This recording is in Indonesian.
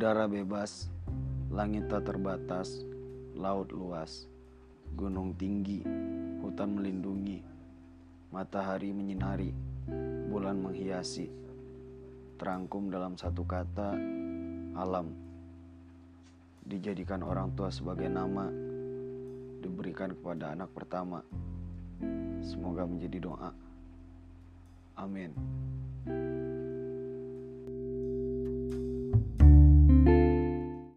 Udara bebas, langit tak terbatas, laut luas, gunung tinggi, hutan melindungi, matahari menyinari, bulan menghiasi, terangkum dalam satu kata, alam. Dijadikan orang tua sebagai nama, diberikan kepada anak pertama. Semoga menjadi doa. Amin.